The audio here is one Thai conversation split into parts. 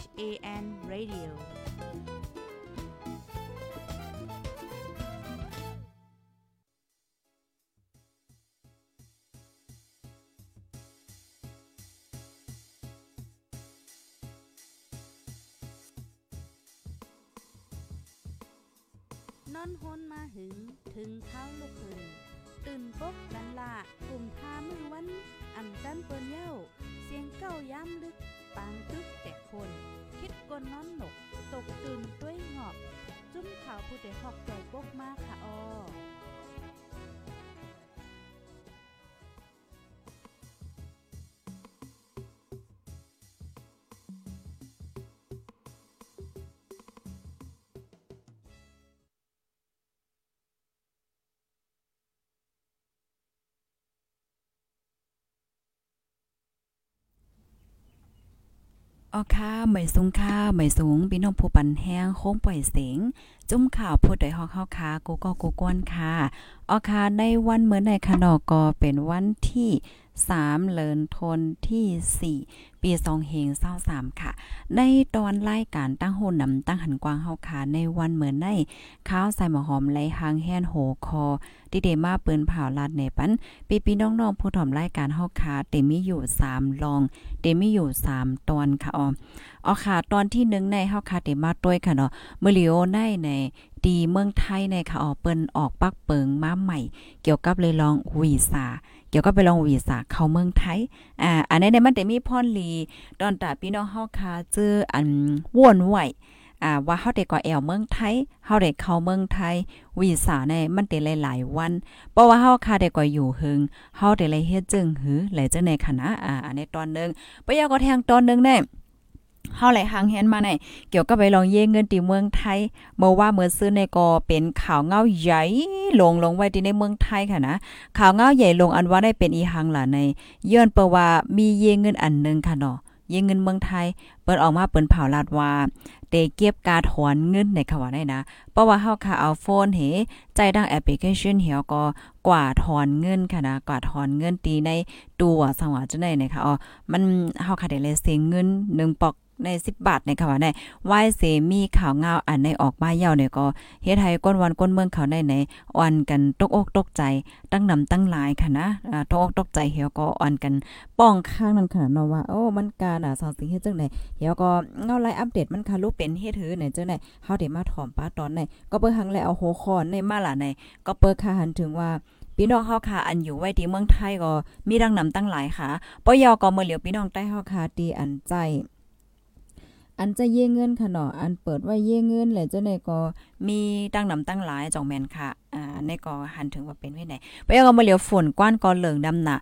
H A N Radio นอนฮนมาหึง ถึงเท้าลูกหึงตื่นปกกันละกลุ่มทามือวัน อ่ำจันเปิ้นเย้า เสียงเก้าย้ำลึก ปางตึกแต่คน กนนอนหนก ตกตื่นด้วยหงอบ จุ้มขาวผู้ใดหอกใจปกมากค่ะออ ออค่ะไม่สูงค่ะไม่สูงพี่น้องผู้ปันแห้งโค้งปล่อยเสียงจุ้มข่าวผู้ใดฮอกเฮาค่ะกูก็กูกวนค่ะออค่ะในวันเมื่อในคะนอก็เป็นวันที่ 3เลินทนที่4ปี2เฮง23ค่ะ ในตอนรายการตั้งโหนำตั้งหันกวางเฮาค่ะในวันเหมือนในข้าวใส่หมอหอมไหลหางแห่นโหคอดิเดมาปืนเผาลาดในปันปีปีน้องๆผู้ถ่อมรายการเฮาค่ะเตมีอยู่3ลองเตมีอยู่3ตอนค่ะอ๋ออ๋อค่ะตอนที่1ในเฮาค่ะเตมาต้วยค่ะเนาะเมื่อลิโอในในดีเมืองไทยในค่ะอ๋อเปิ้นออกปักเปิงมาใหม่ เกี่ยวกับเลยลองวีซ่า เกี่ยวก็ไปลองวีซ่าเข้าเมืองไทย อ่า อันนี้เนี่ยมันจะมีพรลีตอนตาพี่น้องเฮาคาเจออันว่วนไหวอ่าว่าเฮาได้ก่อแอวเมืองไทยเฮาได้เข้าเมืองไทยวีซ่าในมันได้หลายๆวันเพราะว่าเฮาคาได้ก่ออยู่หึงเฮาได้เลยเฮ็ดจึงหือหลายจังในคณะอ่าอันนี้ตอนนึงปยาก็แทงตอนนึงแน่ เฮาไหลหางแฮนมาในเกี่ยวกับไปลองเย่เงินตีเมืองไทยเมื่อว่าเมื่อซื้อในก็เป็นข่าวเงาใหญ่ลงลงไว้ที่ในเมืองไทยค่ะนะข่าวเงาใหญ่ลงอันว่าได้เป็นอีหังล่ะในย้อนเปว่ามีเย่เงินอันนึงค่ะเนาะเย่เงินเมืองไทย เปิดออกมาเปิ้นเผาลาดว่าเตเก็บการถอนเงินในคำว่าได้นะเพราะว่าเฮาค่ะเอาโฟนเฮใจดังแอปพลิเคชันเหี่ยวก็กว่าถอนเงินค่ะนะกว่าถอนเงินตีในตัวสังหวะจังได๋นะคะอ๋อมันเฮาค่ะได้เลยเสียเงิน1ปอก ใน 10 บาทในค่ะว่าได้วายเสมีข่าวเงาอันในออกมาเย่าเนี่ยก็เฮ็ดให้ก้นวันก้นเมืองเขาได้ในอ่อนกันตกอกตกใจตั้งนำตั้งหลายค่ะนะอ่าตกอกตกใจเหี่ยวก็อ่อนกันป้องข้างนั้นค่ะเนาะว่าโอ้มันการอะสองสิ่งเฮ็ดจังได๋เหี่ยวก็เงาไลอัปเดตมันค่ะรูปเป็นเฮ็ดหือไหนจังได๋เฮาได้มาถ่อมป้าตอนไหนก็เปิ้หังแล้วเอาโหคอนในมาล่ะในก็เปิ้ค่ะหันถึงว่าพี่น้องเฮาค่ะอันอยู่ไว้ที่เมืองไทยก็มีดังนำตั้งหลายค่ะปยอก็เมื่อเหลียวพี่น้องใต้เฮาค่ะตีอันใจ อันจะเย่เงินค่ะเนาะอันเปิดไว้เย่เงินแหละเจ้าในก็มีตั้งนำตั้งหลายจ่องแมนค่ะอ่าในก็หันถึงว่าเป็นไว้ไหนไปเอามาเหลียวฝนกว้านกอเหลืองดำน่ะ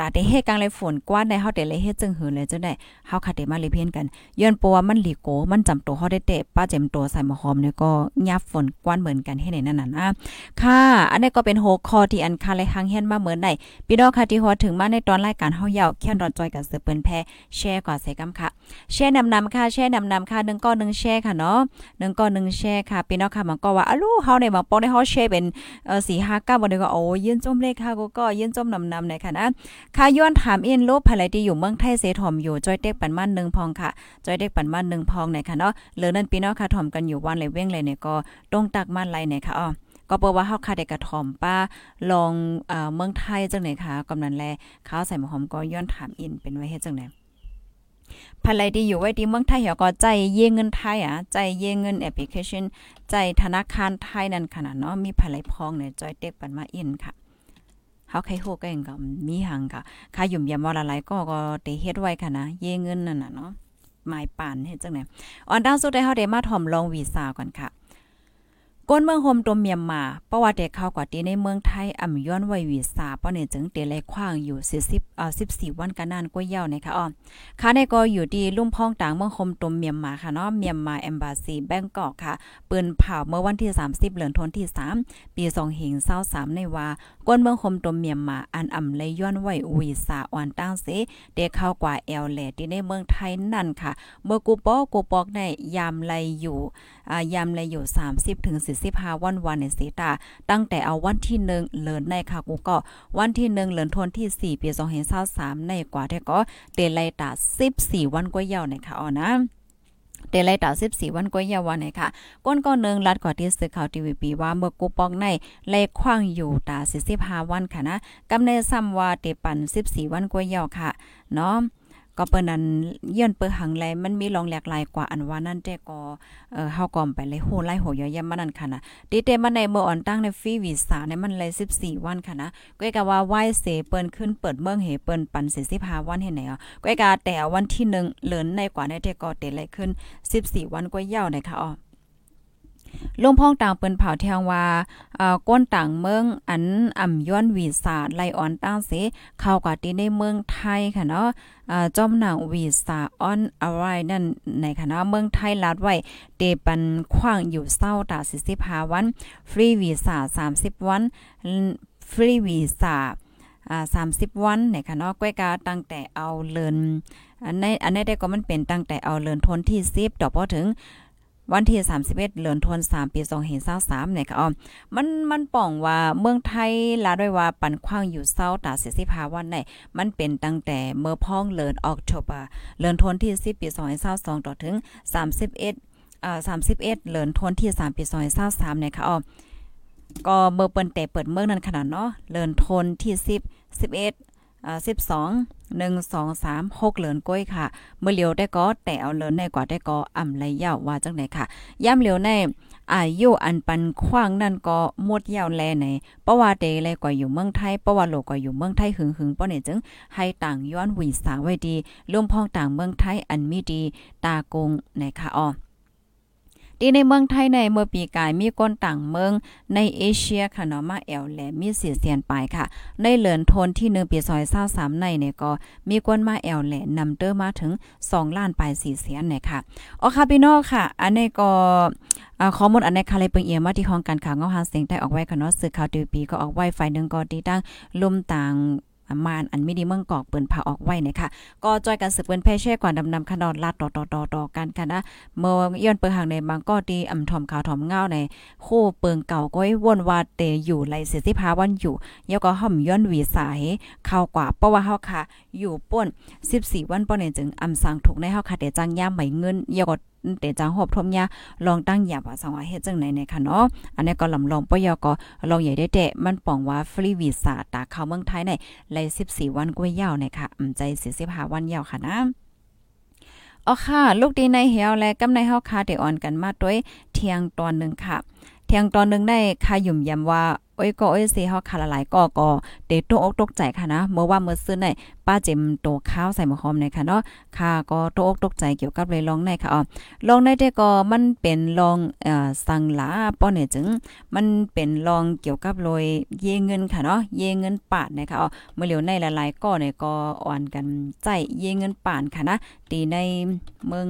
ดาได้เฮกลางเลยฝนกว้านได้เฮาได้เลยเฮ็ดจึงหือเลยจังได๋เฮาคัดได้มาเลยเพียนกันย้อนปัวมันหลีโกมันจำตัวเฮาได้เตะป้าเจ็มตัวใส่หมอหอมเนี่ยก็ยับฝนกว้านเหมือนกันให้ในนั้นน่ะนะค่ะอันนี้ก็เป็นหัวข้อที่อันคาเลยหางเฮียนมาเหมือนได้พี่น้องค่ะที่ฮอถึงมาในตอนรายการเฮายาวแค่นรอจอยกับเสือเปิ้นแพแชร์ก่อนใส่กำค่ะแชร์นำนำค่ะแชร์นำนำค่ะ1ก้อน1แชร์ค่ะเนาะ1ก้อน1แชร์ค่ะพี่น้องค่ะมันก็ว่าอะลูเฮาในบางปอได้เฮาแชร์เป็นเอ่อ4 5 9บ่ได้ก็โอ้ยืนจมเลยค่ะก็ก็ยืนจมนำนำในค่ะนะค่ะย้อนถามเอ็นโลภายที่อยู่เมืองไทยเสถอมอยู่จอยเด็กปันมันหนึ่งพองค่ะจอยเด็กปันมันหนึ่งพองไหนค่ะเนาะเหลือนั่นพี่น้องค่ะถอมกันอยู่วันเลยเว้งเลยเนี่ยก็ตรงตักมันไรเนี่ยค่ะอ๋อก็เปิว่าเฮาค่ะได้กระถอมป้าลองเอ่อเมืองไทยจังไหนคะกำนันแลข้าวใส่หอมก็ย้อนถามอินเป็นไว้เฮ็ดจังไหนภายที่อยู่ไว้ที่เมืองไทยเหี่ยวก็ใจเย่เงินไทยอะใจเย่เงินแอปพลิเคชัน ใจธนาคารไทยนั่นขนาดเนาะมีภายพองเนี่ยจอยเด็กปันมาอินค่ะ เฮาใครโหก็เองก็มีหังค่ะค่ายุ่มยามว่าละลายก็ก็เตเฮ็ดไว้ค่ะนะ เยเงินนั่นน่ะเนาะหมายปานเฮ็ดจังได๋ออนดาวสุดได้เฮาได้มาถ่อมลองวีซ่าก่อนค่ะ ก้นเมืองโฮมตัวเมียมมาเพราะว่าเด็กเขากว่าที่ในเมืองไทยอ่ำย้อนไว้วีซ่าเพราะเนี่ยจึงเตเลยขว้างอยู่40เอ่อ14 วันกันนานกว่าเยาวนะคะอ้อค่ะในก็อยู่ที่ลุ่มพ้องต่างเมืองโฮมตัวเมียมมาค่ะเนาะเมียมมาแอมบาซีแบงกอกค่ะ ปืนเผาเมื่อวันที่ 30เดือนธันวาคมที่ 3 ปี2หิง23ในว่าก้นเมืองโฮมตัวเมียมมาอันอ่ำเลยย้อนไว้วีซ่าอ่อนตั้งเสเด็กเข้ากว่าแอลแลที่ในเมืองไทยนั่นค่ะ เมื่อกูปอกูปอกในยามไลอยู่อ่ายามไลอยู่ 30ถึง45วันวันในสีตาตั้งแต่เอาวันที่1เลินในค่ะกูก็วันที่1เลินทนที่4ปี2023ในกว่าแต่ก็เตไลตา14 วันกว่าเยาวในค่ะอ๋อนะเดลัยตา14 วันก็ยาวันไหนค่ะ ก้นก็นึงรัดก่อที่สื่อข่าวทีวีปีว่าเมื่อกูปอกในเลขว้างอยู่ตา45วันค่ะนะกำเนิดซ้ำว่าเตปัน14 วันก็ยาวค่ะ เนาะ ก็เปิ้นนั้นเยื่อนเปิ้หังแลมันมีรองแหลกลายกว่าอันว่านั่นแต่ก็เอ่อเฮาก่อมไปเลยโหไล่โหยอยำมันนั่นค่ะนะติเตมันในเมื่ออ่อนตั้งในฟรีวีซ่าในมันเลย14 วันค่ะนะก็กะว่าไหว้เสเปิ้นขึ้นเปิดเมืองเหเปิ้นปัน45วันเห็นไหนอะก็กะแต่วันที่1เหลินในกว่าในแต่ก็เตเลยขึ้น 14 วันก็ยาวนะคะอ๋อ ลุงพ่องต่างเปิ้นเผาแทงว่าเอ่อก้นต่างเมืองอันอ่ำย้อนวีซ่าไลออนตั้งเสเข้ากับที่ในเมืองไทยค่ะเนาะอ่าจอมหนังวีซ่าออนอะไรนั่นในคณะเมืองไทยลัดไว้เตปันขว้างอยู่เศร้าตา45วัน ฟรีวีซ่า30 วัน ฟรีวีซ่าอ่า30 วันในคณะก้อยกาตั้งแต่เอาเลินอันในอันนี้ได้ก็มันเป็นตั้งแต่เอาเลินทนที่10ดอพอถึง วันที่31เดือนธันวาคมปี2023เนี่ยค่ะอ๋อมันมันป่องว่าเมืองไทยลาด้วยว่าปันขว้างอยู่เศร้าตา45วันไหนมันเป็นตั้งแต่เมื่อพ้องเลินออกโทบาเลินธันที่10ปี2022ต่อถึง 31อ่า31เลินธันที่3ปี2023เนี่ยค่ะอ๋อก็เมื่อเปิ้นแต่เปิดเมืองนั้นขนาดเนาะเลินทนที่10 11 อ่า12 1 2 3 6เหลินก้อยค่ะ เมื่อเหลียวได้ก็แต่เอาเหลินในกว่าได้ก็อ่ำไรยาวว่าจังไหนค่ะ ย่ำเหลียวในอายุอันปันขว้างนั่นก็หมดยาวแลไหนเพระว่าเตเลกว่าอยู่เมืองไทยเพระว่าโลกว่าอยู่เมืองไทยหึงหึงป้อเนี่ยจึงให้ต่างย้อนหวีสาไว้ดีร่วมพ้องต่างเมืองไทยอันมีดีตากงในค่ะอ๋อ ที่ในเมืองไทยในเมื่อปีกายมีก้นต่างเมืองในเอเชียค่ะเนาะมาแอลแหลมีเสียเสียนไปค่ะ ในเหลือนทนที่1ปีซอย23ในเนี่ยก็มีก้นมาแอลแหลนำเตอร์มาถึง2ล้านปลาย4เสียนเนี่ยค่ะอ๋อค่ะพี่น้องค่ะ อันนี้ก็ข้อมูลอันนี้ค่ะเลยเปิงเอียมาที่ห้องการข่าวเงาหาเสียงได้ออกไว้ค่ะเนาะสื่อข่าวดีปีก็ออกไว้ฝ่ายหนึ่งก็ตีตั้งลุ่มต่าง มานอันไม่ดีเมืองกอกเปิ้นพาออกไว้นะคะก็จอยกันสืบเปิ้นแพ่แช่ก่อนดำนำคันดอนลาดต่อต่อต่อต่อกันค่ะนะเมื่อย้อนเปิงหางในบางก็ดีอ่ำถอมขาวถอมเงาในคู่เปิงเก่าก็ให้วนว่าเตอยู่ไหลเสียสิพาวันอยู่ยก็ห่อมย้อนวีสายเข้ากว่าเพราะว่าเฮาค่ะ อยู่ป่น14 วันป้อนจึงอ่ำสั่งถูกในเฮาค่ะแต่จังย่ามไหมเงินยก็ เตจังหอบทมยาลองตั้งหยาบว่าสังว่าเฮ็ดจังไหนในค่ะเนาะอันนี้ก็ลำลองปยก็ลองใหญ่ได้แต่มันป่องว่าฟรีวีซ่าตาเข้าเมืองไทยในเลย14 วันกว่ายาวในค่ะอืมใจ45วันยาวค่ะนะอ๋อค่ะ ลูกดีในเหี่ยวและกำในเฮาคาเดออนกันมาด้วยเที่ยงตอนหนึ่งค่ะ เที่ยงตอนหนึ่งได้ค่ายุ่มยำว่า โอ้ยก็โอ้ยสิเฮาคาละหลายก็ก็เตตอกตกใจค่ะนะ เมื่อว่าเมื่อซื้อในป้าเจมโตข้าวใส่หมูหอมในค่ะเนาะค่ะก็โตอกตกใจเกี่ยวกับเลยลองในค่ะอ๋อลองในแต่ก็มันเป็นลองเอ่อสังหลาป้อเนี่ยจึง มันเป็นลองเกี่ยวกับโดยเยเงินค่ะเนาะเยเงินปาดนะคะอ๋อเมื่อเหลียวในหลายๆก็เนี่ยก็อ่อนกันใจเยเงินปานค่ะนะตีในเมือง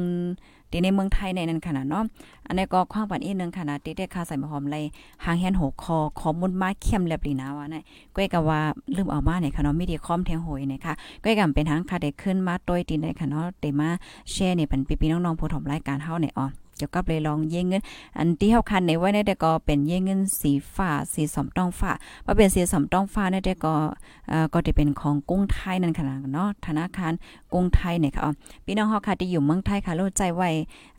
ตีในเมืองไทยในนั้นขนาดเนาะอันนี้ก็ความปันอีกนึงขนาดตีได้ค่าใส่หอมเลยหางแฮนหกคอขอมุนมาเข้มแลบลีนาว่านะก้อยก็ว่าลืมเอามาเนี่ยค่ะเนาะมีดีคอมแทงโหยเนี่ยค่ะก้อยก็เป็นทางค่ะได้ขึ้นมาต้อยตีในค่ะเนาะเตมาแชร์เนี่ยเป็นพี่ๆน้องๆผู้ถมรายการเฮาเนี่ยอ๋อ เกี่ยวกับเลยลองเย่เงิน อันที่เฮาคันในไว้ในแต่ก็เป็นเย่เงินสีฟ้าสีสมต้องฟ้าว่าเป็นสีสมต้องฟ้าในแต่ก็เอ่อก็จะเป็นของกุ้งไทยนั่นขนาดเนาะธนาคารกุ้งไทยเนี่ยค่ะพี่น้องเฮาค่ะที่อยู่เมืองไทยค่ะรู้ใจไว้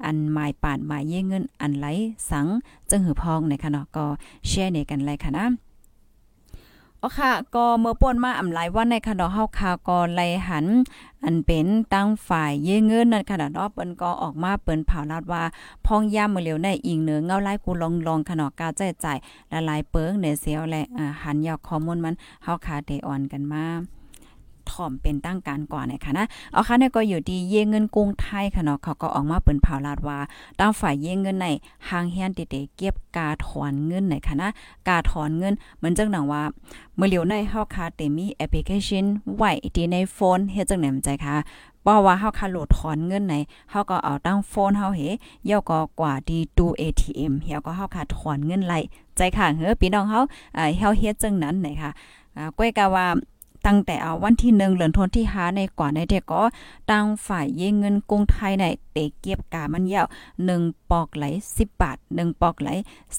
อันหมายปานหมายเย่เงินอันไหลสังจึงหือพองเนี่ยค่ะเนาะก็แชร์ในกันเลยค่ะนะ อ๋อค่ะ ก็เมื่อป่นมาอำหลายวันในค่ะเนาะเฮาค่ะก็ไล่หัน อันเป็นตั้งฝ่ายเยเงินนั่นค่ะเนาะเปิ้นก็ออกมาเปิ้นเผาลาดว่าพองย่ามมื้อเหลียวในอิงเหนือเงาลายกูลองลองค่ะเนาะกาใจใจละลายเปิงเนเสียวและหันยอกข้อมูลมันเฮาค่ะได้อ่อนกันมา ถ่อมเป็นตั้งการก่อนนะคะนะเอาค่ะเนี่ยก็อยู่ที่เยเงินกรุงไทยค่ะเนาะเขาก็ออกมาเปิ้นเผาลาดว่าตั้งฝ่ายเยเงินในหางเฮียนติเตเก็บกาถอนเงินไหนค่ะนะกาถอนเงินเหมือนจังหนังว่าเมื่อเหลียวในเฮาค่ะเตมีแอปพลิเคชันไว้ที่ในโฟนเฮ็ดจังไหนมันใจค่ะเพราะว่าเฮาค่ะโหลดถอนเงินไหนเฮาก็เอาตั้งโฟนเฮาเฮย่ก็กว่าดีตู ATM เฮาก็เฮาค่ะถอนเงินไหลใจค่ะเฮ้อพี่น้องเฮาเอ่อเฮาเฮ็ดจังนั้นไหนค่ะอ่าก้อยกะว่า ตั้งแต่เอาวันที่หนึ่งเหลือนทนที่หาในกว่าในเด็กก็ตั้งฝ่ายเยเงินกรุงไทยในเตะเก็บกามันยาวหนึ่งปอกไหลสิบบาทหนึ่งปอกไหล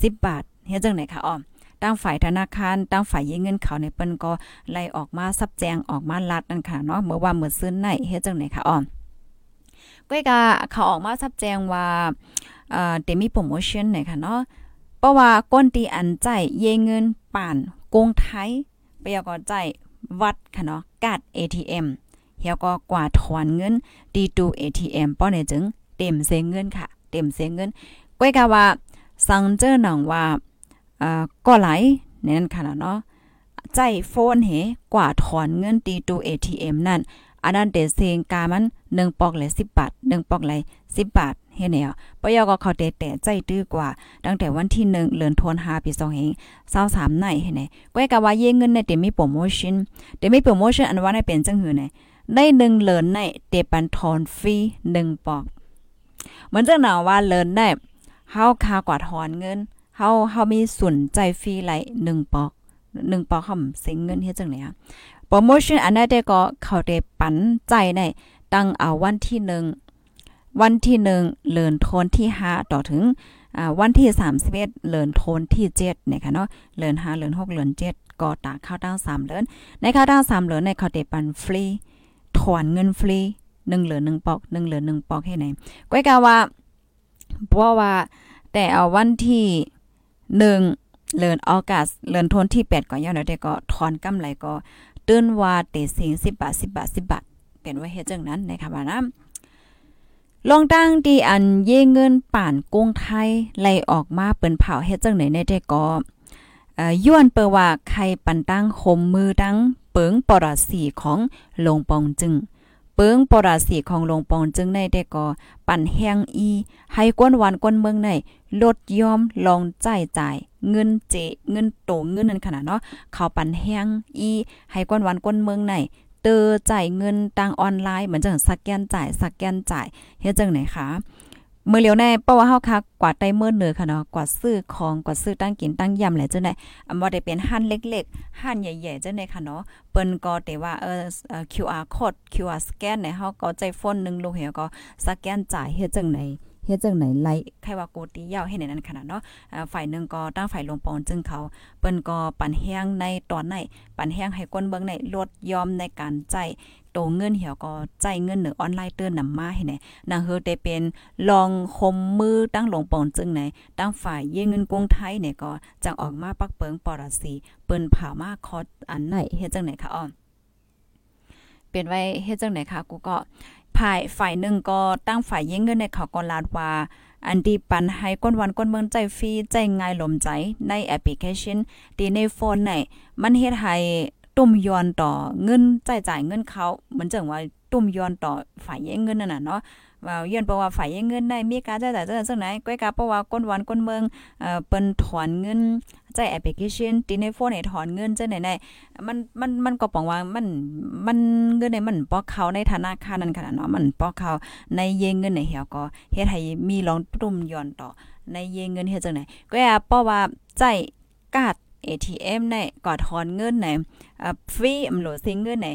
สิบบาทเฮ็ดจังไหนคะอ้อมตั้งฝ่ายธนาคารตั้งฝ่ายเยเงินเขาในเปิ้นก็ไล่ออกมาซับแจงออกมาลัดนั่นค่ะเนาะเมื่อว่าเมื่อซื้อในเฮ็ดจังไหนคะอ้อมก้อยกาเขาออกมาชัดแจงว่าเอ่อเตมีโปรโมชั่นไหนค่ะเนาะเพราะว่าก้นตีอันใจเยเงินป่านกงไทยไปยก็ใจ วัดค่ะเนาะกาด ATM เฮียก็กว่าถอนเงินดีตู ATM ป้อเนี่ยจึงเต็มเสเงินค่ะ เต็มเสเงินก้อยกาว่าสังเจอหนังว่าเอ่อก็ไหลนั่นค่ะเนาะใจโฟนเหกว่าถอนเงินตีตู ATM นั่นอันนั้นเดเซงกามัน1ปอกเลย10บาท1ปอกเลย10บาท เฮ็ดแนวปยก็เขาแต่แต่ใจตื้อกว่า ตั้งแต่วันที่1เดือนธันวาคมปี2เฮง23ในเฮ็ดแนก้อยกะว่าเยเงินในเต็มีโปรโมชั่นเต็มีโปรโมชั่นอันว่าในเป็นจังหือไหนได้1เลินในเตปันทอนฟรี1ปอกเหมือนจังหนาว่าเลินได้เฮาคากว่าถอนเงินเฮาเฮามีส่วนใจฟรีไหล1ปอก1ปอกเฮาเสิงเงินเฮ็ดจังไหนอะโปรโมชั่นอันนั้นได้ก็เขาได้ปันใจในตั้งเอาวันที่1 วันที่1เลือนโทนที่5ต่อถึงวันที่31เลือนโทนที่7นะคะเนาะเลือน5เลือน6เลือน7ก็ตากข้าวตั้ง3เลือนในข้าวตั้ง3เลือนในเขาได้ปันฟรีถอนเงินฟรี1เหลือ1ปอก1เหลือ1ปอกให้ไหนก้อยกาว่าเพราะว่าแต่เอาวันที่1เลือนออกัสเลือนโทนที่8ก่อนยาวแล้วเด็กก็ถอนกำไรก็ตื้นว่าเตสิง10บบาท10บบาท10บบาทเป็นไว่าเฮ็ดจังนั้นนะคะว่านะ ลองตั้งที่อันเย่เงินป่านกงไทยไล่ออกมาเปิ้นเผาเฮ็ดจังไหนในแต่ก็เอ่อย้วนเปว่าใครปันตั้งคมมือตั้งเปิงปรสีของลงปองจึง เปิงปราสีของลงปองจึงในแต่ก็ปั่นแห้งอี ให้ก้นวันก้นเมืองในลดยอมลองจ่ายจ่าย เงินเจเงินโตเงินนั่นขนาดเนาะเขาปั่นแห้งอี ให้ก้นวันก้นเมืองใน ตอจ่ายเงินทางออนไลน์เหมือนจังสแกนจ่ายสแกนจ่ายเฮ็ดจังไหนคะเมื่อเลียวแน่เพราะว่าเฮาคักกว่าไต้เมื่อเนือค่ะเนาะกว่าซื้อของกว่าซื้อตั้งกินตั้งยำแหละจังได๋อำบ่ได้เป็นหั่นเล็กๆหั่นใหญ่ๆจังได๋ค่ะเนาะเปิ้นก็แต่ว่าเออ QR code QR scan เนี่ยเฮาก็ใจโฟนนึงลงเหี่ยก็สแกนจ่ายเฮ็ดจังไหน เฮ็ดจังไหนไล่ใครว่าโกตียาวให้ในนั้นขนาดเนาะฝ่ายหนึ่งก็ตั้งฝ่ายลงปอนจึงเขาเปิ้นก็ปั่นแห้งในตอนไหนปั่นแห้งให้ก้นเบิ่งในลดยอมในการใจโตเงินเหี่ยวก็ใจเงินเหนือออนไลน์เตือนนำมาให้ไหนนางเฮอได้เป็นลองคมมือตั้งลงปอนจึงไหนตั้งฝ่ายเยเงินกรุงไทยเนี่ยก็จังออกมาปักเปิงปอรสีเปิ้นผ่ามาคออันไหนเฮ็ดจังไหนคะอ้อเป็นไว้เฮ็ดจังไหนคะกูก็ ฝ่ายฝ่ายหนึ่งก็ตั้งฝ่ายยิงเงินในเขาก็ลาดว่า อันดีปันให้ก้นวันก้นเมืองใจฟรีใจง่ายลมใจในแอปพลิเคชันตีในโฟนไหนมันเฮ็ดให้ตุ่มย้อนต่อเงินจ่ายจ่ายเงินเขาเหมือนจังว่าตุ่มย้อนต่อฝ่ายยิงเงินนั่นน่ะเนาะ ว่าย้อนเพราะว่าฝ่ายยิงเงินได้มีการจ่ายจ่ายจังไหนก้อยกาเพราะว่าก้นวันก้นเมืองเอ่อเปิ้นถอนเงินใจแอปพลิเคชันที่ในโฟนให้ถอนเงินจังไหนๆมันมันมันก็ปองว่ามันมันเงินในมันปอกเขาในธนาคารนั้นขนาดเนาะมันปอกเขาในเยงเงินในเหี่ยวก็เฮ็ดให้มีลองตุ่มย้อนต่อในเยงเงินเฮ็ดจังไหนก็อ่เพราะว่าใจกาด ATM ในกอดถอนเงินในอ่าฟรีอำโหลซิงเงินใน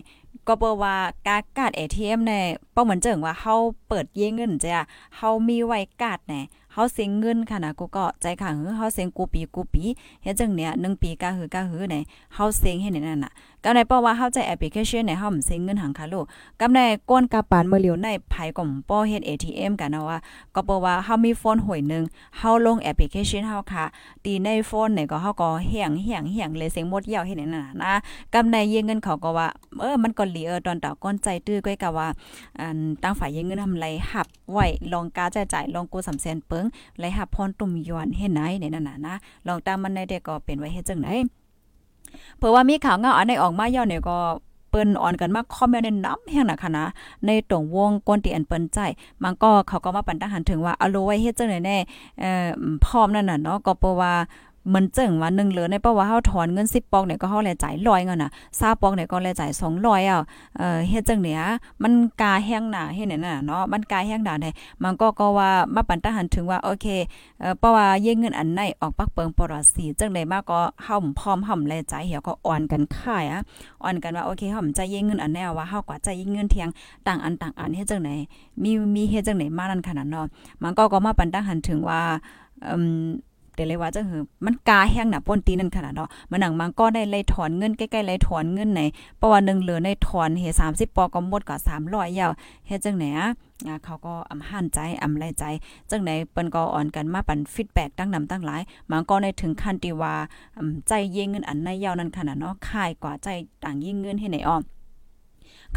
ก็เปว่าการกาด ATM ในเป้าเหมือนเจิงว่าเฮาเปิดเยเงินจ้ะเฮามีไว้กาดแน่เฮาเสียงเงินค่ะนะกูก็ใจขังเฮาเสียงกูปีกูปีเฮ็ดจังเนี่ย1ปีกะหือกะหือไหนเฮาเสียงเฮ็ดนั่นน่ะ กำในเพราะว่าเฮาใจแอปพลิเคชันในเฮาเสียงเงินหังคาโลกำในก้นกาปานเมื่อเหลียวในไผก่อมป้อเฮ็ด ATM กันนะว่า ก็เพราะว่าเฮามีโฟนหวยนึงเฮาลงแอปพลิเคชันเฮาค่ะตีในโฟนเนี่ยก็เฮาก็เฮียงเฮียงเฮียงเลยเสียงหมดยาวเฮ็ดนั่นน่ะนะกำในเยเงินเขาก็ว่าเออมันก็เหลียตอนตาก้นใจตื้อก้อยกะว่าอันตั้งฝ่ายเยเงินทำไรหับไว้ลองกาจ่ายจ่ายลองกูสำแสนเปิงไลหับพรตุ่มยวนเฮ็ดไหนในนั่นน่ะนะลองตามมันในเด็กก็เป็นไว้เฮ็ดจังไหน เพราะว่ามีข่าวเงาอันในออกมาย่าเนี่ยก็เปิ้นอ่อนกันมากคอมเมนต์น้ำแห้งนะคะนะในตรงวงก้นตีอันเปิ้นใจมันก็เขาก็มาปันทหารถึงว่าอโลไว้เฮ็ดจังได๋แน่เอ่อพร้อมนั่นน่ะเนาะก็เพราะว่า มือนจึงว่า1เหลือในเพราะว่าเฮาถอนเงิน10ปอกเนี่ยก็เฮาแลจ่าย100เงินน่ะ20ปอกเนี่ยก็แลจ่าย200อะเอ่อเฮ็ดจังเนี่ยมันกาแห้งหนาเฮ็ดนั่นน่ะเนาะมันกาแห้งหนาได้มันก็ก็ว่ามาปันทหารถึงว่าโอเคเอ่อเพราะว่าเยเงินอันไหนออกปักเปิงปรสีจังได๋มาก็เฮาพร้อมห่ำแลจ่ายเหี่ยวก็อ่อนกันค่ายอะอ่อนกันว่าโอเคเฮาใจเยเงินอันแนวว่าเฮากว่าใจเยเงินเทียงต่างอันต่างอันเฮ็ดจังได๋มีมีเฮ็ดจังได๋มานั่นขนาดเนาะมันก็ก็มาปันทหารถึงว่าอืม แต่เลยว่าจังหือมันกาแห้งน่ะป่นตีนั่นขนาดเนาะมันหนังมันก็ได้เลยถอนเงินใกล้ๆเลยถอนเงินไหนเพราะว่านึงเหลือในถอนเฮ30ปอก็หมดก็300ยยาวเฮ็ดจังไหนอะเขาก็อำหันใจอำไลใจ จังไหนเปิ้นก็อ่อนกันมาปันฟีดแบ็กตั้งนำตั้งหลายมันก็ในถึงขั้นที่ว่าใจเยงเงินอันในยาวนั้นขนาดเนาะค่ายกว่าใจต่างยิ่งเงินให้ไหนอ้อม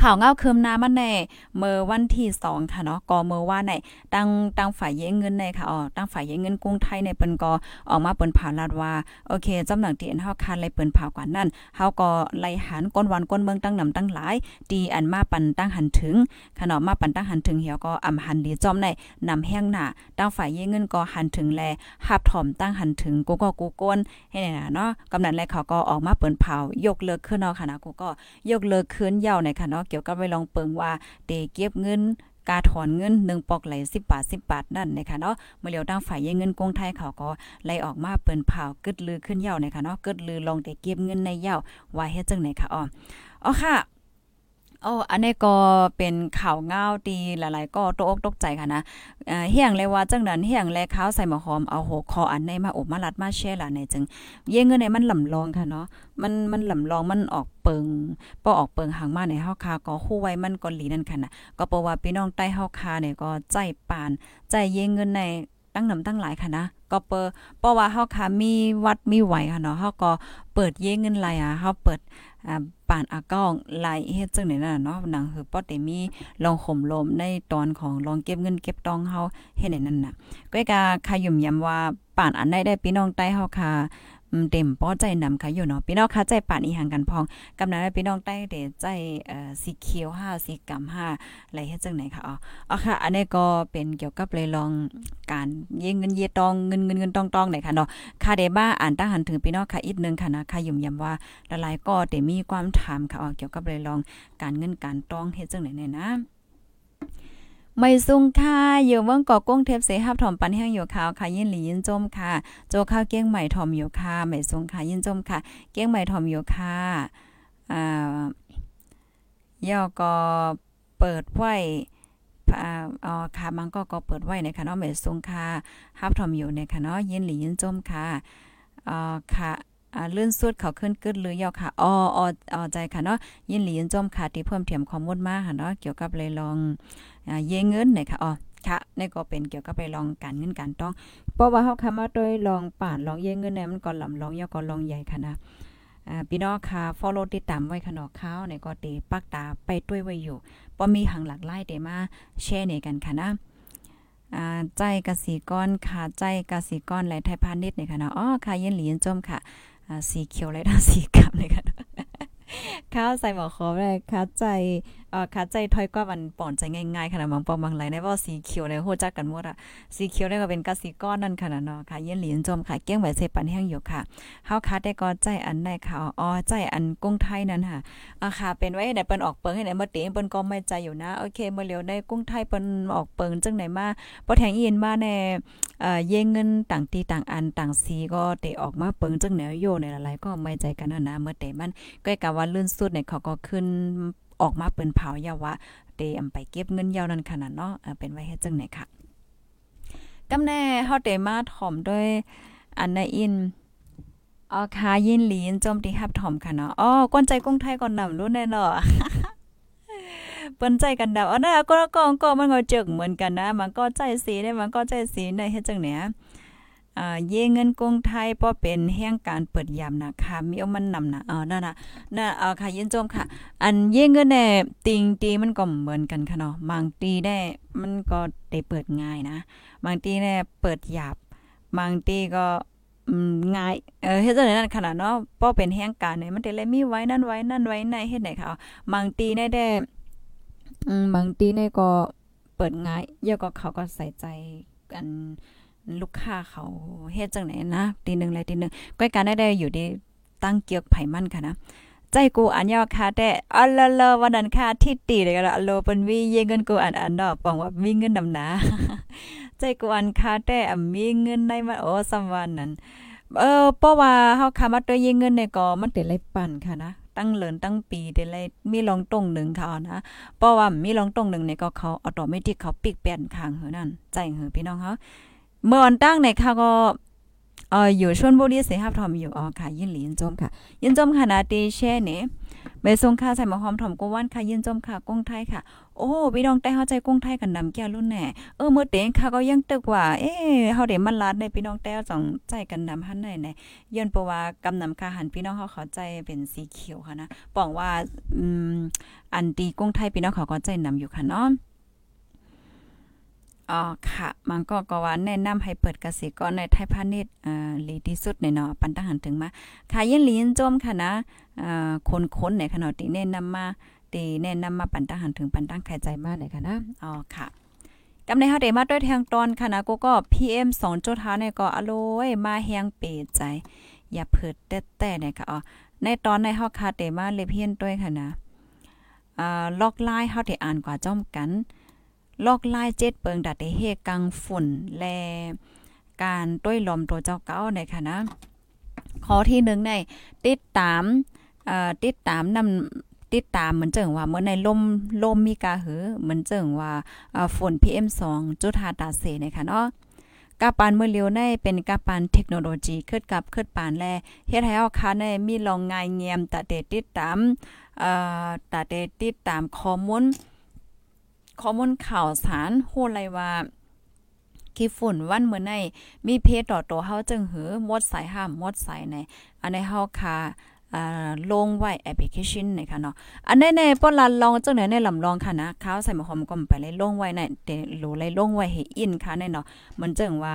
ข่าวเงาคืมน้ำมันแน่เมื่อวันที่สองค่ะเนาะก็เมื่อว่าในตั้งตั้งฝ่ายเยเงินในค่ะอ๋อตั้งฝ่ายเยเงินกรุงไทยในเปิ้นก็ออกมาเปิ้นผ่าลาดว่าโอเคจำหนังที่อันเฮาคันไลยเปิ้นผ่ากว่านั้นเฮาก็ไล่หันก้นวันก้นเมืองตั้งนำตั้งหลายดีอันมาปันตั้งหันถึงขนาดมาปันตั้งหันถึงเหี่ยวก็อำหันดีจอมในนำแห้งหน้าตั้งฝ่ายเยเงินก็หันถึงแลหับถอมตั้งหันถึงกูก็กูก้นให้น่ะเนาะกำนันแลเขาก็ออกมาเปิ้นเผายกเลิกขึ้นเนาะค่ะนะกูก็ยกเลิกคืนยาวในค่ะเนาะเกี่ยวกับไปลองเปิงว่าเตเก็บเงินกาถอนเงิน1ปอกไหล10 บาท 10 บาท นั่นนะคะเนาะเมื่อเลียวตั้งฝ่ายเงินกงไทยเขาก็ไล่ออกมาเปิ้นเผากึดลือขึ้นเหยานะคะเนาะกึดลือลองแต่เก็บเงินในเหยาว่าเฮ็ดจังไหนคะอ๋ออ๋อค่ะ โอ้อันนี้ก็เป็นข่าวเงาดีหลายๆ ก็ตกอกตกใจค่ะนะเฮียงเลยว่าจังนั้นเฮียงแลข้าวใส่หมอหอมเอาหัวคออันในมาอบมาลัดมาแช่ล่ะในจึง เย่เงินในมันลำลองค่ะเนาะมันมันลำลองมันออกเปิงป้อออกเปิงหางมาในเฮาคาก็คู่ไว้มันก็หลีนั่นค่ะนะก็เพราะว่าพี่น้องใต้เฮาคาเนี่ยก็ใจปาน ใจเย่เงินในตั้งนำตั้งหลายค่ะนะก็เปอเพราะว่าเฮาคามีวัดมีไหวค่ะเนาะเฮาก็เปิดเย่เงินไหลอะเฮาเปิด ป่านอากองไหลเฮ็ดจังได๋น่ะเนาะหนังคือป้อแต่มีลองข่มลมในตอนของลองเก็บเงินเก็บตองเฮาเฮ็ดนั่นน่ะก็กะขยุ่มยำว่าป่านอันใดได้พี่น้องใต้เฮาค่ะ เต็มป้อใจนำค่ะอยู่เนาะพี่น้องค่ะใจป่านอีหังกันพองกำนั้นพี่น้องใต้เดใจเอ่อสีเขียว5สีกำ5อะไรเฮ็ดจังไหนค่ะอ๋ออ๋อค่ะ อันนี้ก็เป็นเกี่ยวกับเลยลองการเยเงินเยตองเงินเงินเงินตองๆไหนค่ะเนาะค่ะเดบ้าอ่านตั้งหันถึงพี่น้องค่ะอีกนึงค่ะนะค่ะยุ่มยำว่าหลายๆก็ได้มีความถามค่ะอ๋อเกี่ยวกับเลยลองการเงินการตองเฮ็ดจังไหนเนี่ยนะ ไม่ซุงค่ะอยู่เมืองกอกงเทพเสหับถอมปันแห้งอยู่ขาวค่ะยินหลียินจมค่ะ โจข้าวเกี้ยงใหม่ถอมอยู่ค่ะไม่ซุงค่ะยินจมค่ะ เกี้ยงใหม่ถอมอยู่ค่ะอ่าย่อก็เปิดไว้อ๋อค่ะมันก็ก็เปิดไว้ในค่ะเนาะไม่ซุงค่ะฮับถอมอยู่ในค่ะเนาะยินหลียินจมค่ะอ่าค่ะอ่าลื่อนสุดเขาขึ้นกึดหรือยอค่ะอ๋ออ๋อใจค่ะเนาะยินหลียินจมค่ะที่เพิ่มเติมข้อมูลมาค่ะเนาะเกี่ยวกับเลยลอง เยเงินเนี่ยค่ะอ๋อค่ะนี่ก็เป็นเกี่ยวกับไปลองการเงินการต้อง เพราะว่าเฮาคำว่าโดยลองป่านลองเยเงินเนี่ยมันก็ลำลองยอก็ลองใหญ่ค่ะนะอ่าพี่น้องค่ะ follow ติดตามไว้ค่ะเนาะข้าวเนี่ยก็ตีปักตาไปด้วยไว้อยู่บ่มีหังหลักไล่เดมาแชร์เนกันค่ะนะอ่าใจกสิกรค่ะ ใจกสิกรไหลไทยพาณิชย์เนี่ยค่ะนะอ๋อค่ะเย็นหลียนจมค่ะอ่าสีเขียวไหลทางสีกำเลยค่ะข้าวใส่หมอคอได้ค่ะใจ อ่อค่ะใจถอยก็มันป่อนใจง่ายๆขนาดบางปองบางไหลในว่าสีเขียวในโหจักกันหมดอะสีเขียวได้ก็เป็นกสิก้อนนั่นค่ะเนาะค่ะเย็นหลีนจมค่ะเกี้ยงไหวเสปันแห้งอยู่ค่ะเฮาคัดได้ก็ใจอันได้ค่ะอ๋อใจอันกุ้งไทยนั่นค่ะอะค่ะเป็นไว้ไหนเปิ้นออกเปิงให้ไหนมาเตเปิ้นก็ไม่ใจอยู่นะโอเคเมื่อเร็วในกุ้งไทยเปิ้นออกเปิงจังไหนมาบ่แทงอีนมาแน่เอ่อเยเงินต่างตีต่างอันต่างสีก็เตออกมาเปิงจังแนวโยในหลายๆก็ไม่ใจกันนะเมื่อเตมันก็กะว่าลื่นสุดเนี่ยเขาก็ขึ้น ออกมาเปิ้นเผายาวะเตอำไปเก็บเงินยาวนั้นขนาดเนาะเป็นไว้เฮ็ดจังไหนค่ะกำแน่เฮาเตมาถ่อมด้วยอันนอินอ๋อค่ะยินหลีนจมตีฮับถ่อมค่ะเนาะอ๋อกวนใจกุ้งไทยก่อนนำรู้แน่เนาะเปิ้นใจกันดาวอ๋อนะก็ก็ก็มันก็เจึกเหมือนกันนะ มันก็ใจสีได้มันก็ใจสีได้เฮ็ดจังเนี่ย อ่าเยเงินกงไทยป้อเป็นแห่งการเปิดยามนะคะมีเอามันนำนะอ๋อนั่นน่ะน่ะอ่าค่ะยินจมค่ะ อันเยเงินแน่ติงตีมันก็เหมือนกันค่ะเนาะบางตีได้มันก็ได้เปิดง่ายนะ บางตีแน่เปิดหยาบบางตีก็ง่าย เออเฮ็ดจังได๋นั่นขนาดเนาะป้อเป็นแห่งการเนี่ยมันได้เลยมีไว้นั่นไว้นั่นไว้ในเฮ็ดไหนค่ะบางตีได้ได้บางตีเนี่ยก็เปิดง่ายเยอะก็เขาก็ใส่ใจกัน ลูกค้าเขาเฮ็ดจังไหนนะตีหนึ่งเลยตีหนึ่งก้อยการได้ได้อยู่ดีตั้งเกียกไผ่มั่นค่ะนะใจกูอันยอค่ะแต่อัลเลอวันนั้นค่ะที่ตีเลยก็ละโลเปิ้นวีเยเงินกูอันอันดอกปองว่ามีเงินนำหนาใจกูอันค่ะแต่มีเงินในมันโอ้สัมวันนั้นเออเพราะว่าเฮาคามาตัวยิงเงินเนี่ยก็มันเป็นไรปั่นค่ะนะตั้งเหลินตั้งปีได้เลยมีลองตรงหนึ่งเขานะเพราะว่ามีลองตรงหนึ่งเนี่ยก็เขาออโตเมติกเขาปิกแป้นข้างเหอนั่นใจเหอพี่น้องเขา เมื่อวันตั้งในค่ะก็เอออยู่ชวนบุรีเสฮับทอมอยู่อ๋อค่ะยินหลียินจมค่ะ ยินจมค่ะนาตีแช่เนี่ยเมซงค่ะใส่หมอหอมถอมกวันค่ะยินจมค่ะกุ้งไทยค่ะ โอ้พี่น้องแต่เฮาใจกุ้งไทยกันนำแก้วรุ่นแน่เออเมื่อเต็งค่ะก็ยังตึกว่า เอ๊เฮาได้มันลาดในพี่น้องแต่สองใจกันนำหันไหนในย้อนเพราะว่ากำนำค่ะหันพี่น้องเขาเข้าใจเป็นสีเขียวค่ะนะบอกว่าอืมอันตีกุ้งไทยพี่น้องเขาก็ใจนำอยู่ค่ะเนาะ อ๋อค่ะ มันก็ก็ว่าแนะนำให้เปิดกสิกรในไทยพาณิชย์อ่าลีที่สุดในเนาะปันตหันถึงมาค่ะยินลีนจมค่ะนะอ่าคนๆในขณะที่แนะนำมาตีแนะนำมาปันตหันถึงปันตั้งใครใจมากเลยค่ะนะอ๋อค่ะกำในเฮาได้มาด้วยทางตอนค่ะนะกูก็ PM 2.5เนี่ยก็อร่อยมาแฮงเปใจ อย่าเพิดแต่แต่เนี่ยค่ะอ๋อในตอนในเฮาคาเตมาเลเพียนด้วยค่ะนะอ่าล็อกไลน์เฮาได้อ่านกว่าจ้อมกัน ลอกลายเจ็ดเปิงดัดเฮกังฝุ่นแลการต้วยลมตัวเจ้าเก้าในค่ะนะข้อที่หนึ่งในติดตามเอ่อติดตามนำติดตามเหมือนเจิงว่าเมื่อในลมลมมีกาหือเหมือนเจิงว่าฝน PM2 จุดหาตาเสนะคะเนาะกาปานเมื่อเลียวในเป็นกาปานเทคโนโลยีขึ้นกับขึ้นปานแลเฮ็ดให้เฮาค่ะในมีลองงายเงียมตะเตติดตามเอ่อตะเตติดตามข้อมูล ข้อมูลข่าวสารโหไรว่าขี้ฝุ่นวันเมื่อในมีเพจต่อตัวเฮาจึงหือมดสายห้ามมดสายในอันในเฮาคาอ่าลงไว้แอปพลิเคชันนะคะเนาะอันในในป้อนลันลองจังไหนในลำลองค่ะนะข้าวใส่หมอหอมก็ไปเลยลงไว้ในเดโหลเลยลงไว้ให้อินค่ะในเนาะมันจึงว่า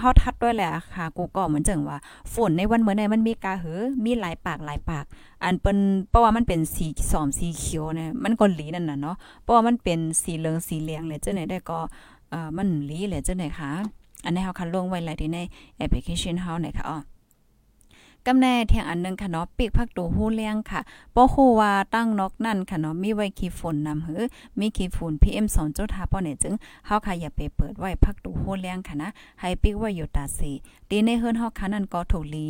เฮาทัดด้วยแหละค่ะ กูก็เหมือนจังว่าฝนในวันเมื่อในมันมีกาหือ มีหลายปากหลายปาก อันเป็นเพราะว่ามันเป็นสีสอมสีเขียวเนี่ยมันก็หลีนั่นน่ะเนาะเพราะว่ามันเป็นสีเหลืองสีเหลืองเลยเจ้าไหนได้ก็เอ่อมันหลีเลยเจ้าไหนคะอันนี้เฮาคันลงไว้หลายที่ในแอปพลิเคชันเฮาเนี่ยค่ะอ๋อ กำแน่เที่ยงอันนึงค่ะเนาะปีกพักตูฮู้เลี้ยงค่ะบ่ฮู้ว่าตั้งนอกนั่นค่ะเนาะมีไว้ขี้ฝนนำหือมีขี้ฝุ่น PM 2.5ป้อเนี่ยจึงเฮาค่ะอย่าไปเปิดไว้พักตูฮู้เลี้ยงค่ะนะให้ปีกไว้อยู่ตาสีตีในเฮือนเฮาค่ะนั่นก็ถูกลี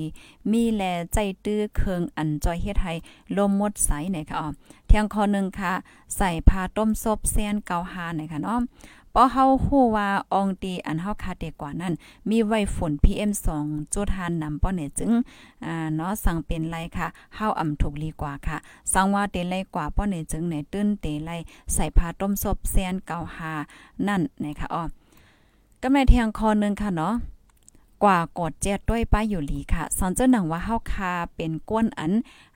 มีแลใจตื้อเคืองอันจอยเฮ็ดให้ลมมดใสเนี่ยค่ะอ๋อเที่ยงข้อนึงค่ะ ใส่ผ้าต้มซบแซนเกาหาเนี่ยค่ะเนาะ พอเฮาฮู้ว่าอองตีอันเฮาคาเดกว่านั้น มีไว้ฝุ่น PM2 จุดหานนำป้อเนี่ยจึงอ่าเนาะสั่งเป็นไรค่ะเฮาอ่ำถูกลีกว่าค่ะสังว่าเตไลกว่าป้อเนี่ยจึงเนี่ยตื้นเตไลใส่ผ้าต้มซบแซนเกาหานั่นนะคะอ้อกำไรเทียงคอนึงค่ะเนาะ กว่ากดเจ็ดด้วยป้าอยู่หลีค่ะสอนเจ้าหนังว่าเฮาคาเป็นก้นอัน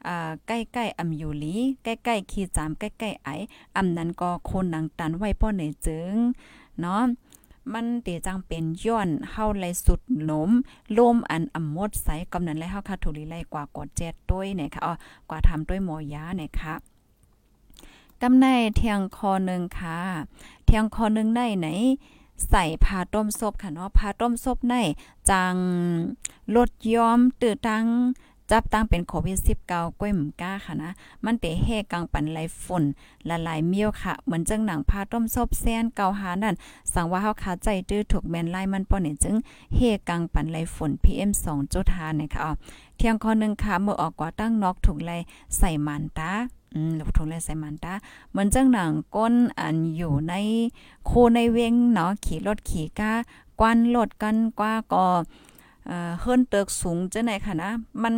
อ่าใกล้ๆอำอยู่หลีใกล้ๆขีจามใกล้ๆไออำนั้นก็คนหนังตันไว้ป้อในจึงเนาะมันเตจังเป็นย้อนเฮาไหลสุดหนมลมอันอ่ำมดใสกำนั้นและเฮาคาถูลีไลกว่ากดเจ็ดด้วยเนี่ยค่ะอ๋อกว่าทำด้วยหมอยาเนี่ยค่ะกำในเทียงคอนึงค่ะ เทียงคอนึงได้ไหน ใส่ผ้าต้มซบค่ะเนาะผ้าต้มซบในจังลดย้อมตื้อตังจับตั้งเป็นโควิด19ก้วยหมก้าค่ะนะ มันเตะเฮกังปันไหลฝุ่นละลายเมียวค่ะ เหมือนจังหนังผ้าต้มซบแซนเกาหานั่น สั่งว่าเฮาขาใจตื้อถูกแมนไล่มันป้อนี่จึงเฮกังปันไหลฝุ่น PM 2.5เนี่ยค่ะอ๋อเที่ยงข้อนึงค่ะเมื่อออกกว่าตั้งนอกถูกไล่ใส่มันตา อืมลูกทงเลยใส่มันตาเหมือนจังหนังก้นอันอยู่ในโคในเวงเนาะขี่รถขี่ก้ากวนรถกันกว่าก็เอ่อเฮิรนเติกสูงจังไหนค่ะนะ มัน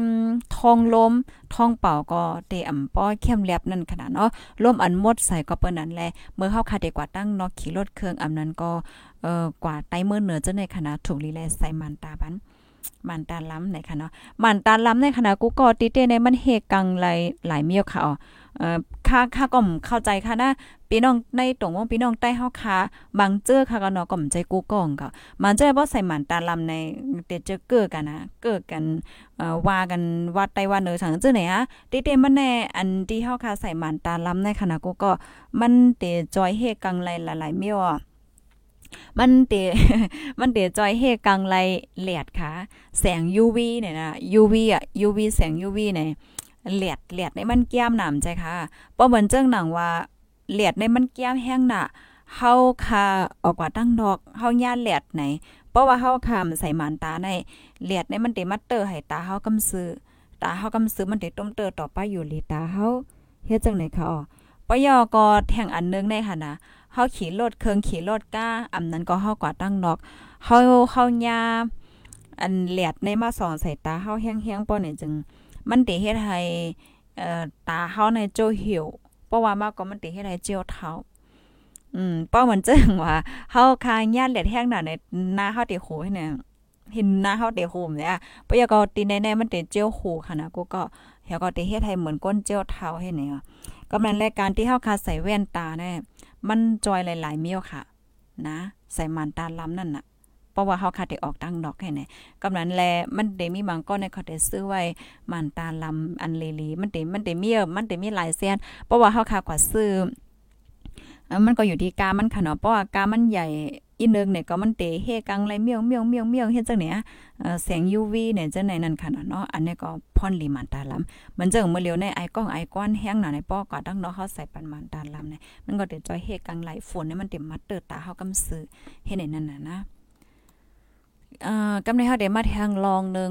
ทองลมทองเป่าก็เตอำป้อเข้มแลบนั่นขนาดเนาะลมอันหมดใส่ก็เปิ้นนั้นแลเมื่อเฮาคาได้กว่าตั้งเนาะขี่รถเครื่องอำนั้นก็เอ่อกว่าไตเมื่อเหนือจังไหนค่ะถูกลีแลใส่มันตาบันมันตาล้ำในค่ะเนาะมันตาล้ำในขณะกูก็ติเตในมันเฮกังหลายหลายเมียวค่ะอ๋อ เอ่อค่าค่าก็เข้าใจค่ะนะพี่น้องในตรงว่าพี่น้องใต้เฮาค่ะบางเจอค่ะก็เนาะก็ใจกูกองก็มันเจอบ่ใส่หมันตาลำในเตเจอเกิดกันนะเกิดกันเอ่อว่ากันวัดไต้ว่าเนอสังเจอไหนอะติเตมันแน่อันที่เฮาค่ะใส่หมันตาลำในขณะกูก็มันเตจอยเฮกังหลายๆเมียวมันเตมันเตจอยเฮกังไลแหลดค่ะ แสง UV เนี่ยนะ UV อะ UV แสง UV เนี่ย แหลดแหลดในมันแก้มหนำใจค่ะเพราะเหมือนเจ้งหนังว่าแหลดในมันแก้มแห้งน่ะเฮาคาออกกว่าตั้งดอกเฮาย่าแหลดไหนเพราะว่าเฮาคามใส่หมานตาในแหลดในมันเตมัตเตอร์ให้ตาเฮากำซื้อตาเฮากำซื้อมันเตต้มเตอร์ต่อไปอยู่ลีตาเฮาเฮ็ดจังไหนคะอ๋อปยอก็แท่งอันนึงในค่ะนะเฮาขี่รถเครื่องขี่รถก้าอำนั้นก็เฮากว่าตั้งนอกเฮาเฮายาอันแหลดในมาสองใส่ตาเฮาแห้งๆป้อนี่จึง มันติเฮ็ดให้เอ่อตาเฮาในโจหิวเพราะว่ามาก็มันติเฮ็ดให้เจียวเท้าอืมป้อเหมือนจังว่าเฮาคางญาติแหลดแห้งน่ะในหน้าเฮาติโหเนี่ยเห็นหน้าเฮาติโหมเนี่ยปยาก็ติแน่ๆมันติเจียวหูค่ะนะกูก็เฮาก็ติเฮ็ดให้เหมือนก้นเจียวเท้าให้เนี่ยกำลังรายการที่เฮาคาใส่แว่นตาเนี่ยมันจอยหลายๆเมียวค่ะ นะ ใส่มันตาล้ำนั่นน่ะ ราะว่าเฮาคาได้ออกตั้งดอกแค่ไหนกำนันแลมันได้มีบางก้อนในเขาได้ซื้อไว้มันตาลำอันเลลีมันได้มันได้มีมันได้มีหลายแสนเพราะว่าเฮาคากว่าซื้อมันก็อยู่ที่กามันค่ะเนาะเพราะว่ากามันใหญ่อีนึงเนี่ยก็มันเตเฮกังไรเมียวเมียวเมียวเมียวเฮ็ดจังเนี่ยแสง UV เนี่ยจังไหนนั่นค่ะเนาะอันนี้ก็พ่อนลีมันตาลำมันจังเมื่อเลียวในไอกล้องไอก้อนแห้งหน่ะในป้อก็ตั้งเนาะเฮาใส่ปันมันตาลำเนี่ยมันก็เตจอยเฮกังไหลฝนเนี่ยมันเต็มมัดเตอตาเฮากำซื้อเฮ็ดในนั่นน่ะนะ อ่ากำในเฮาได้มาทางลองนึง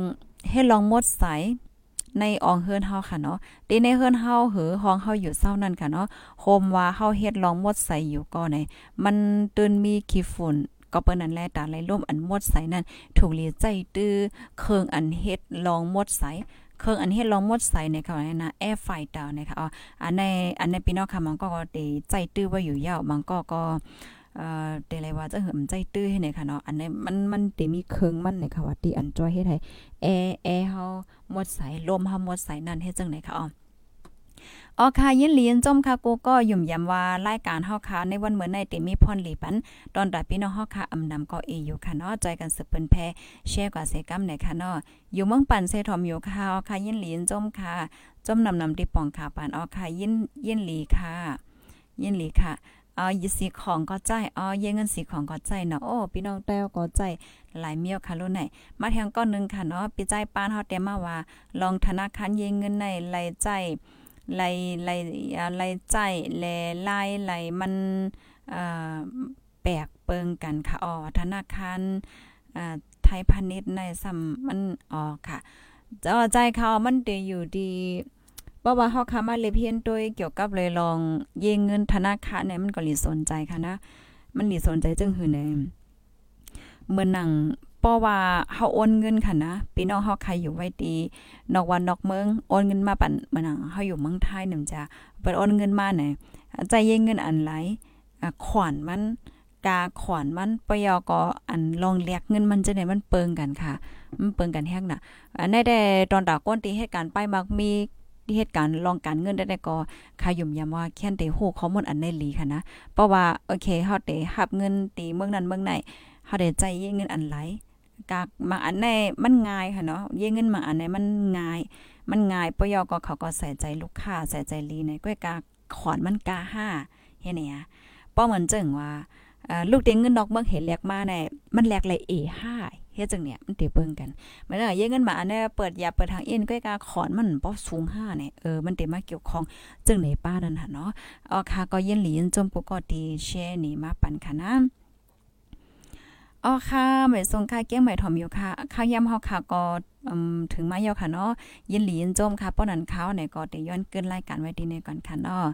ให้ลองมดใสในอองเฮือนเฮาค่ะเนาะตีในเฮือนเฮาหือห้องเฮาอยู่เศร้านั่นค่ะเนาะโฮมว่าเฮาเฮ็ดลองมดใสอยู่ก็ในมันตื่นมีขี้ฝุ่นก็เปิ้นนั่นแหละตาไหลล่มอันมดใสนั่นถูกเลียใจตื้อเครื่องอันเฮ็ดลองมดใสเครื่องอันเฮ็ดลองมดใสในค่ะนะแอร์ไฟดาวนะคะอ๋ออันในอันในพี่น้องค่ะมันก็ได้ใจตื้อว่าอยู่ยาวมันก็ก็ เอ่อเดเลยว่าจะเหิมใจตื้อให้ไหนค่ะเนาะอันนี้มันมันได้มีเครื่องมันในค่ะว่าที่อันจ้อยเฮ็ดให้แอร์แอร์เฮาหมดสายลมเฮาหมดสายนั่นเฮ็ดจังได๋ค่ะอ๋ออ๋อค่ะยินเลียนจมค่ะกูก็ยุ่มยำว่ารายการเฮาค่ะในวันเหมือนในเตมีพรหลีปันตอนตัดพี่น้องเฮาค่ะอำนำก็เออยู่ค่ะเนาะจอยกันสืบเปิ้นแพแชร์กว่าเสกำในค่ะเนาะอยู่เมืองปันเซทอมอยู่ค่ะอ๋อค่ะยินเลียนจมค่ะจมนำนำที่ปองค่ะปานอ๋อค่ะยินยินหลีค่ะ ยินหลีค่ะ อ๋อยีสีของก็ใจอ๋อเยเงินสีของก็ใจเนาะโอ้พี่น้องแต้วก็ใจหลายเมียวค่ะรุ่นไหนมาแทงก้อนนึงค่ะเนาะปีใจป้านเฮาเตมาว่า ลองธนาคารเยเงินในไหลใจไหลไหลไหลใจแลลายไหลมันเอ่อแปลกเปิงกันค่ะอ๋อธนาคารอ่าไทยพาณิชย์ในซ้ำมันอ๋อค่ะจอใจเขามันได้อยู่ดี ราะว่าเฮาค่ะมาเลยเพียนโดยเกี่ยวกับเลยลองเยงเงินธนาคารเนี่ยมันก็หลีสนใจค่ะนะ มันหลีสนใจจึงหือในเมื่อนังเพราะว่าเฮาโอนเงินค่ะนะพี่น้องเฮาใครอยู่ไว้ดีนอกวันนอกเมืองโอนเงินมาปั่นเมื่อนังเฮาอยู่เมืองไทยนึ่จ้ะเปิดโอนเงินมาไหนใจเยงเงินอันไหลขวานมันกาขวานมันปยอก็อันลองเลียกเงินมันจะไหนมันเปิงกันค่ะ มันเปิงกันแฮกน่ะอันได้ตอนตาก้นตีเหตุการณ์ไปมักมี ที่เหตุการณ์ลองการเงินได้ก็ขายุ่มยำว่าแค่นเตโหข้อมูลอันในหลีค่ะนะเพราะว่าโอเคเฮาเตหับเงินตีเมืองนั้นเมืองไหนเฮาได้ใจเยเงินอันไหลกากบาอันในมันง่ายค่ะเนาะเยเงินบาอันในมันง่าย มันง่ายปยอก็เขาก็ใส่ใจลูกค้าใส่ใจลีในก้อยกาขอนมันกาห้าเฮ็ดเนี่ยป้อเหมือนจังว่า ลูกเต็งเงินนอกเมืองเห็นแลกมาในมันแลกเลย A5 เฮ็ดจังเนี่ยมันเตเบิ่งกันมันเยเงินมาอันนี้เปิดยาเปิดทางเอ็นก้อยกาขอนมันบ่สูง5เนี่ยเออมันเตมาเกี่ยวของจังไหนป้านั่นหั่นเนาะเอค่ะก็เย็นหลีนจมปุก็ดีแชร์นี่มาปันค่ะนะอ๋อค่ะหมายทรงค่ะเกี้ยงหมายถอมอยู่ค่ะข้าวยำเฮาค่ะก็ ถึงมาเยาค่ะเนาะยินหลีนจมค่ะป้อนันเขาเนี่ยก็ได้ย้อนเกินรายการไว้ดีในก่อนค่ะเนาะ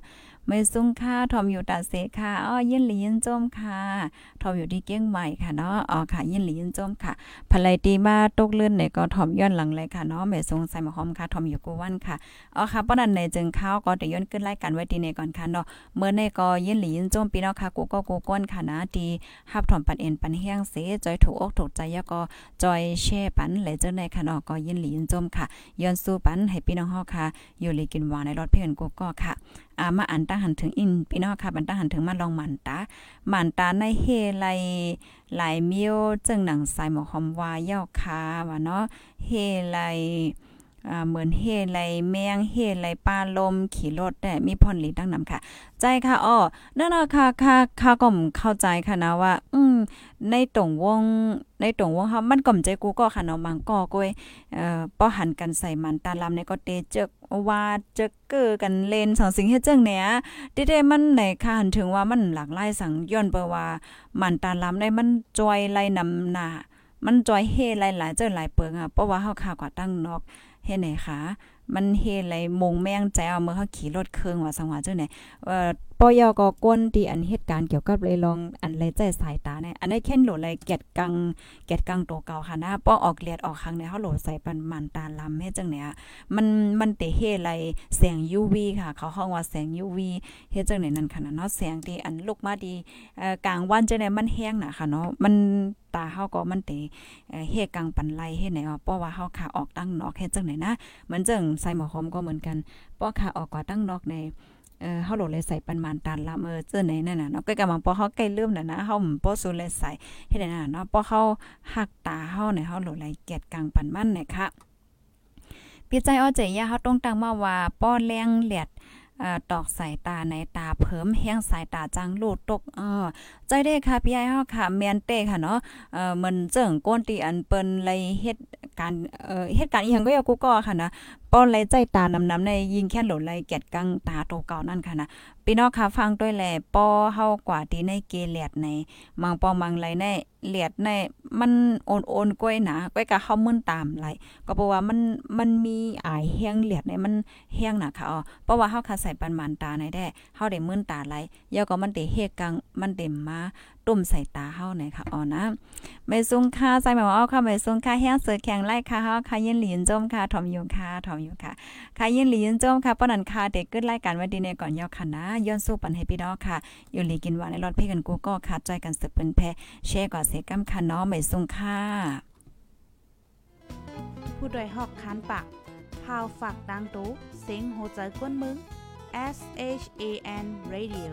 ไม่ซุงค่ะทอมอยู่ตาเสค่ะอ๋อยินหลีนจมค่ะทอมอยู่ที่เกี้ยงใหม่ค่ะเนาะอ๋อค่ะยินหลีนจมค่ะภรรยตีมาตกเลื่อนเนี่ยก็ทอมย้อนหลังเลยค่ะเนาะไม่ซุงใส่หมอหอมค่ะทอมอยู่กูวันค่ะอ๋อค่ะป้อนันในจึงเขาก็ได้ย้อนเกินรายการไว้ดีในก่อนค่ะเนาะเมื่อในก็ยินหลีนจมปีเนาะค่ะกูก็กูก้นค่ะนะดีฮับถอมปันเอ็นปันเฮียงเสจอยถูกอกถูกใจยก็จอยแช่ปันเลยเจ้าในค่ะเนาะก็ยินหลีนจมค่ะย้อนสู้ปันให้พี่น้องเฮาค่ะ อยู่ลีกินหวานในรถเพื่อนกูก็ค่ะอามาอันตั้งหันถึงอินพี่น้องค่ะบันตั้งหันถึงมาลองมันตามันตาในเฮไลหลายมิวจึงหนังสายหมอคอมวาเย้าคาว่าเนาะเฮไล อ่าเหมือนเฮไลแมงเฮไลปลาลม ขี่รถแต่มีพ่นลีตั้งนำค่ะ ใจค่ะอ้อนั่นน่ะค่ะค่ะค่ะก็เข้าใจค่ะนะว่า อืมในตรงวงในตรงวงเฮามันก่อมใจกูก็ค่ะเนาะบางก็ก้อยเอ่อป้อหันกันใส่มันตาลำในก็เตเจกว่าเจกเกอกันเลนสองสิ่งเฮ็ดจังเนี่ยดิเดมันในค่ะหันถึงว่ามันหลากหลายสังย้อนเปว่ามันตาลำในมันจอยไล่นำหน้ามันจอยเฮหลายๆเจ้าหลายเปิงอะเพราะว่าเฮาข่าวกว่าตั้งนอก เฮ็ดไหนคะมันเฮ็ดไรมงแมงใจเอาเมื่อเขาขี่รถเครื่องว่าสังว่าจังไหนเอ่อ ปปอยอก็กวนที่อันเหตุการณ์เกี่ยวกับเลยลองอันเลยใจสายตาเนี่ยอันได้เข็นโหลเลยเก็ดกังเก็ดกังตัวเก่าค่ะนะป้อออกเลียดออกครั้งเนี่ยเฮาโหลใส่ปันมันตาลำเฮ็ดจังเนี่ยมันมันเตเฮไรแสง UV ค่ะ เขาห้องว่าแสง UV เฮ็ดจังไหนนั่นค่ะเนาะแสงที่อันลุกมาดีเอ่อกลางวันจังได๋มันแห้งน่ะค่ะเนาะมันตาเฮาก็มันเตเฮกลางปันไลเฮ็ดไหนอะเพราะว่าเฮาขาออกตั้งนอกเฮ็ดจังไหนนะเหมือนจังใส่หมอหอมก็เหมือนกันป้อขาออกกว่าตั้งนอกใน เออเฮาโหลเลยใส่ปันมานตาละเมอเจอไหนนั่นน่ะเนาะก็กำลังพอเฮาใกล้ลืมน่ะนะเฮาบ่สูเลยใส่เฮ็ดได้น่ะเนาะพอเฮาหักตาเฮาเนี่ยเฮาโหลเลยเกียดกลางปันมันเนี่ยค่ะพี่ใจอ้อใจยาเฮาต้องตั้งมาว่าป้อแรงแหลดเอ่อตอกสายตาในตาเพิ่มแห้งสายตาจังลูดตกเออใจได้ค่ะพี่ไอ้เฮาค่ะแมนเต้ค่ะเนาะเอ่อมันเจิงก้นตีอันเปิ้นเลยเฮ็ดการเอ่อเหตุการอีหยังก็อย่ากูก็ค่ะนะ ป้อนเลใจตานำๆในยิงแค่หล่นเลยเกียดกังตาโตเก่านั่นค่ะนะพี่น้องค่ะฟังด้วยแหละป้อเฮากว่าที่ในเกเลียดในมังปอมังไรในเลียดในมันโอนโอนก้อยหนาก้อยกะเฮามึนตามไหลก็เพราะว่ามันมันมีอายแห้งเลียดในมันแห้งหน่ะค่ะอ๋อเพราะว่าเฮาค่ะใส่ปันมันตาในแด้เฮาได้มึนตาไหลยาวก็มันเตเฮกังมันเต็มมา ตุ่มใส่ตาเฮาไหนค่ะอ๋อนะไม่ซุงค่าใส่หมาเอาค่ะไม่ซุงค่าแห้งเสือแข็งไล่ค่ะเฮาค่ะยินหลินจมค่ะถอมอยู่ค่ะถอมอยู่ค่ะค่ะยินหลินจมค่ะป้อนันค่ะเด็กขึ้นรายการวันดีในก่อนยอค่ะนะย้อนสู้ปันให้พี่น้องค่ะ อยู่หลีกินหวานในรถเพ่กันกูก็ค่ะจอยกันสืบเป็นแพแชร์ก่อนเสกัมค่ะเนาะไม่ซุงค่ะผู้ดยหอกคันปากพาวฝากดังตู้เซ็งโหใจกวนมึง S H A N Radio